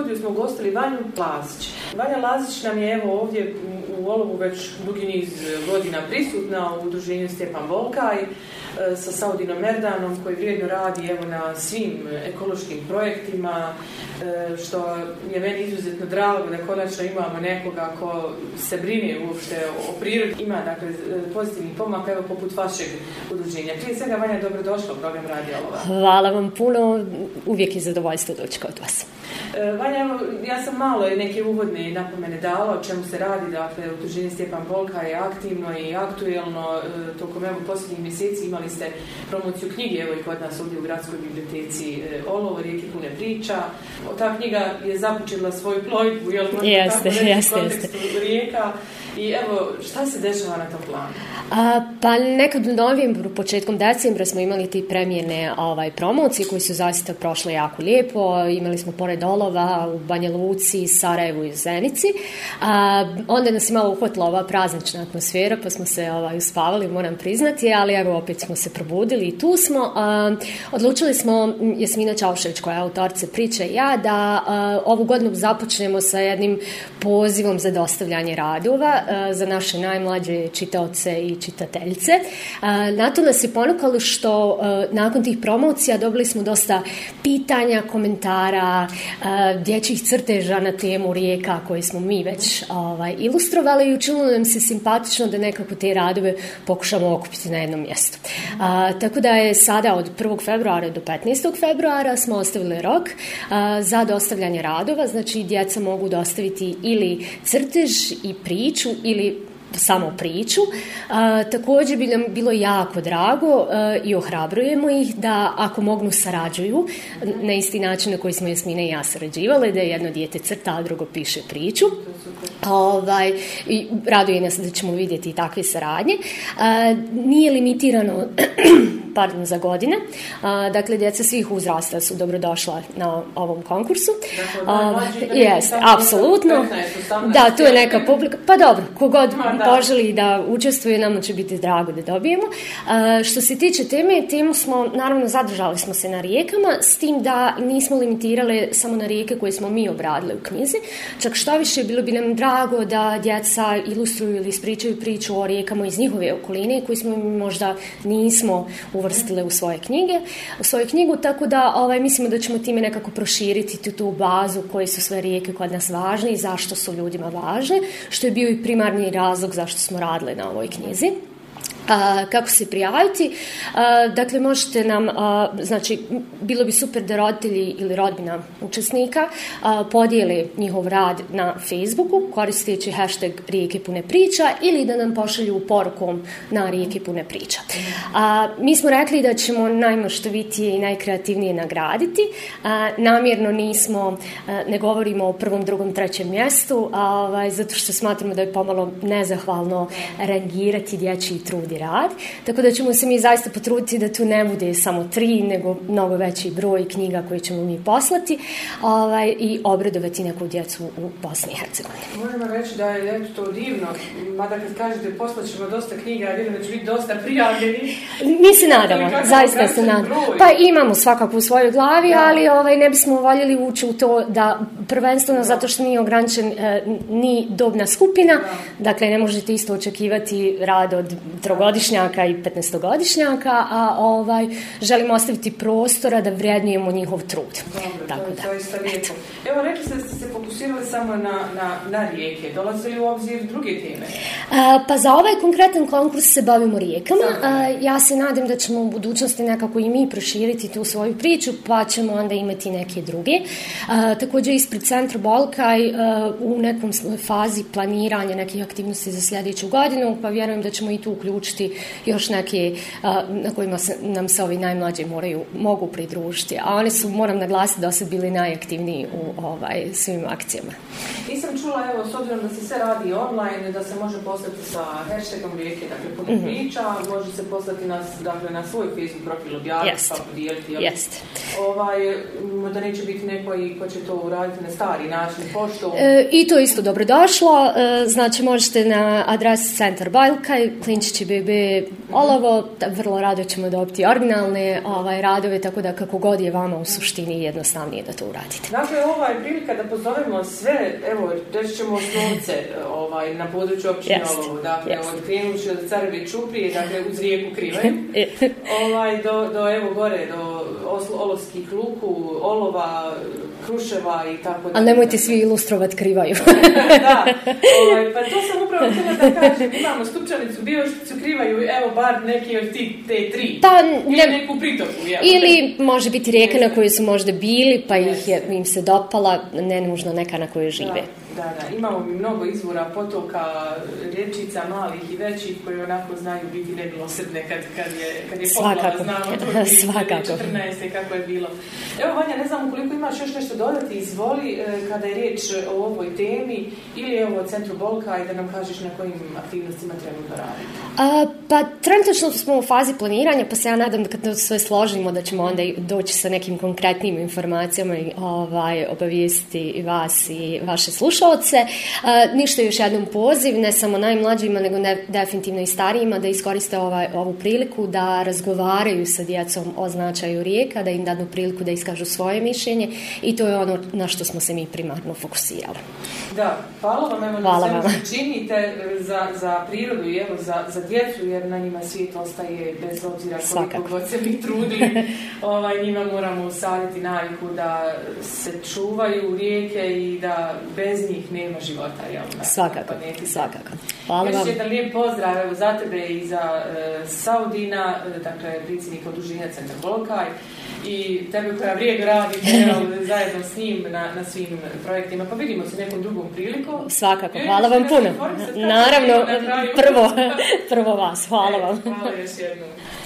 estúdios no Gostolivá e no Vanja Lazić nam je evo ovdje u Olovu već dugi niz e, godina prisutna u udruženju Stjepan Volkaj e, sa Saudinom Merdanom koji vrijedno radi evo na svim ekološkim projektima e, što je meni izuzetno drago da konačno imamo nekoga ko se brine uopšte o prirodi. Ima dakle pozitivni pomak evo poput vašeg udruženja. Prije svega Vanja dobrodošla u program Radio Hvala vam puno, uvijek je zadovoljstvo doći kod vas. Vanja, evo, ja sam malo neke uvodne i napomene dala, o čemu se radi, dakle, u tužini Stjepan Bolka je aktivno i aktuelno, e, tokom evo posljednjih mjeseci imali ste promociju knjige, evo i kod nas ovdje u gradskoj biblioteci e, Olovo, Rijeke pune priča. ta knjiga je započela svoju plovidbu, jel jeste, jeste, jeste. Rijeka. I evo, šta se dešava na tom planu? pa nekad u novim, početkom decembra smo imali ti premijene ovaj, promocije koji su zaista prošle jako lijepo. Imali smo pored Olova u Banja Luci, Sarajevu i Zenici. A, onda nas je malo uhvatila ova praznična atmosfera, pa smo se ovaj, uspavali, moram priznati, ali evo opet smo se probudili i tu smo. A, odlučili smo, Jasmina Čaušević koja je autorce priče i ja, da ovu godinu započnemo sa jednim pozivom za dostavljanje radova za naše najmlađe čitaoce i čitateljice. Na to nas je ponukalo što nakon tih promocija dobili smo dosta pitanja, komentara, dječjih crteža na temu rijeka koji smo mi već ovaj, ilustrovali i učinilo nam se simpatično da nekako te radove pokušamo okupiti na jednom mjestu. A, tako da je sada od 1. februara do 15. februara smo ostavili rok za dostavljanje radova, znači djeca mogu dostaviti ili crtež i priču ili samo priču. Također bi nam bilo jako drago i ohrabrujemo ih da ako mognu sarađuju na isti način na koji smo Jasmina i ja sarađivale, da jedno dijete crta, a drugo piše priču. Ovaj, i raduje nas da ćemo vidjeti i takve saradnje. Nije limitirano pardon, za godine. dakle, djeca svih uzrasta su dobrodošla na ovom konkursu. Dakle, apsolutno. Da, tu je neka publika. Pa dobro, kogod Ma, poželi da učestvuje, nam će biti drago da dobijemo. što se tiče teme, temu smo, naravno, zadržali smo se na rijekama, s tim da nismo limitirale samo na rijeke koje smo mi obradili u knjizi. Čak što više, bilo bi nam drago da djeca ilustruju ili ispričaju priču o rijekama iz njihove okoline koji smo možda nismo u uvrstile u svoje knjige, u svoju knjigu, tako da ovaj, mislimo da ćemo time nekako proširiti tu, tu bazu koje su sve rijeke kod nas važne i zašto su ljudima važne, što je bio i primarni razlog zašto smo radili na ovoj knjizi kako se prijaviti. Dakle, možete nam, znači, bilo bi super da roditelji ili rodbina učesnika podijeli njihov rad na Facebooku koristeći hashtag Rijeke pune priča ili da nam pošalju porukom na Rijeke pune priča. Mi smo rekli da ćemo najmoštovitije i najkreativnije nagraditi. Namjerno nismo, ne govorimo o prvom, drugom, trećem mjestu, ovaj, zato što smatramo da je pomalo nezahvalno rangirati dječji trud rad, tako da ćemo se mi zaista potruditi da tu ne bude samo tri, nego mnogo veći broj knjiga koje ćemo mi poslati ovaj, i obradovati neku djecu u Bosni i Hercegovini. Možemo reći da je to divno, mada kad kažete poslaćemo dosta knjiga, da će biti dosta prijavljeni. Mi se nadamo, zaista se nadamo. Pa imamo svakako u svojoj glavi, ali ovaj, ne bismo voljeli ući u to da prvenstveno zato što nije ograničen eh, ni dobna skupina, dakle ne možete isto očekivati rad od godišnjaka i 15 godišnjaka, a ovaj, želimo ostaviti prostora da vrednujemo njihov trud. Dobro, Tako to je Evo, rekli ste da ste se fokusirali samo na, na, na rijeke. Dolaze li u obzir druge teme? pa za ovaj konkretan konkurs se bavimo rijekama. A, ja se nadam da ćemo u budućnosti nekako i mi proširiti tu svoju priču, pa ćemo onda imati neke druge. također, ispred centra Balkaj u nekom fazi planiranja nekih aktivnosti za sljedeću godinu, pa vjerujem da ćemo i tu uključiti još neki na kojima se, nam se ovi najmlađi moraju, mogu pridružiti. A oni su, moram naglasiti, da su bili najaktivniji u ovaj, svim akcijama. Nisam čula, evo, s obzirom da se sve radi online, da se može poslati sa hashtagom rijeke, dakle, puno mhm. priča, može se poslati nas, dakle, na svoj Facebook profil objaviti, yes. pa podijeliti. Yes. Ovaj, da neće biti neko i ko će to uraditi na stari način, pošto... E, I to isto dobrodošlo. E, znači, možete na adresi Centar Bajlka i klinčići bi de olovo, vrlo rado ćemo dobiti originalne ovaj, radove, tako da kako god je vama u suštini jednostavnije da to uradite. Dakle, ovaj je prilika da pozovemo sve, evo, reći ćemo osnovce ovaj, na području općine yes. Olovo, dakle, yes. od od Carve Čuprije, dakle, uz rijeku Krivaj, ovaj, do, do, evo, gore, do Oslo, Olovskih luku, Olova, Kruševa i tako dalje. A nemojte svi ilustrovati krivaju. da, ovaj, pa to sam upravo htjela da kažem, imamo stupčanicu, biošticu, krivaju, evo, bar neki od ti, te tri. Ta, pa, ne, ili neku pritoku. Ja, ili te... može biti rijeka na kojoj su možda bili, pa ih je, im se dopala, ne nužno neka na kojoj žive. Da. Da, da, imamo mi mnogo izvora potoka, rječica malih i većih koji onako znaju biti nemilosrdne kad, kad je, kad je poplava, kako je bilo. Evo Vanja, ne znam koliko imaš još nešto dodati, izvoli e, kada je riječ o ovoj temi ili evo o Centru Bolka i da nam kažeš na kojim aktivnostima trenutno raditi. A, pa trenutno smo u fazi planiranja, pa se ja nadam da kad to sve složimo da ćemo onda doći sa nekim konkretnim informacijama i ovaj, obavijesti vas i vaše slušanje slušalce. E, ništa još jednom poziv, ne samo najmlađima, nego definitivno i starijima, da iskoriste ovaj, ovu priliku, da razgovaraju sa djecom o značaju rijeka, da im dadnu priliku da iskažu svoje mišljenje i to je ono na što smo se mi primarno fokusirali. Da, hvala vam evo na svemu činite e, za, prirodu i za, djecu, jer na njima svijet ostaje bez obzira koliko god se mi trudili. ovaj, njima moramo usaditi naviku da se čuvaju rijeke i da bez njih nema života, jel Svakako, pa svakako. Hvala vam. Još jedan lijep pozdrav evo, za tebe i za e, Saudina, e, dakle, dakle, od udruženja Centra Volkaj i tebe koja vrijedno radi zajedno s njim na, svim projektima. Pa vidimo se nekom drugom prilikom. Svakako, e, hvala vam puno. Naravno, prvo, vas, hvala vam. Hvala još jednom.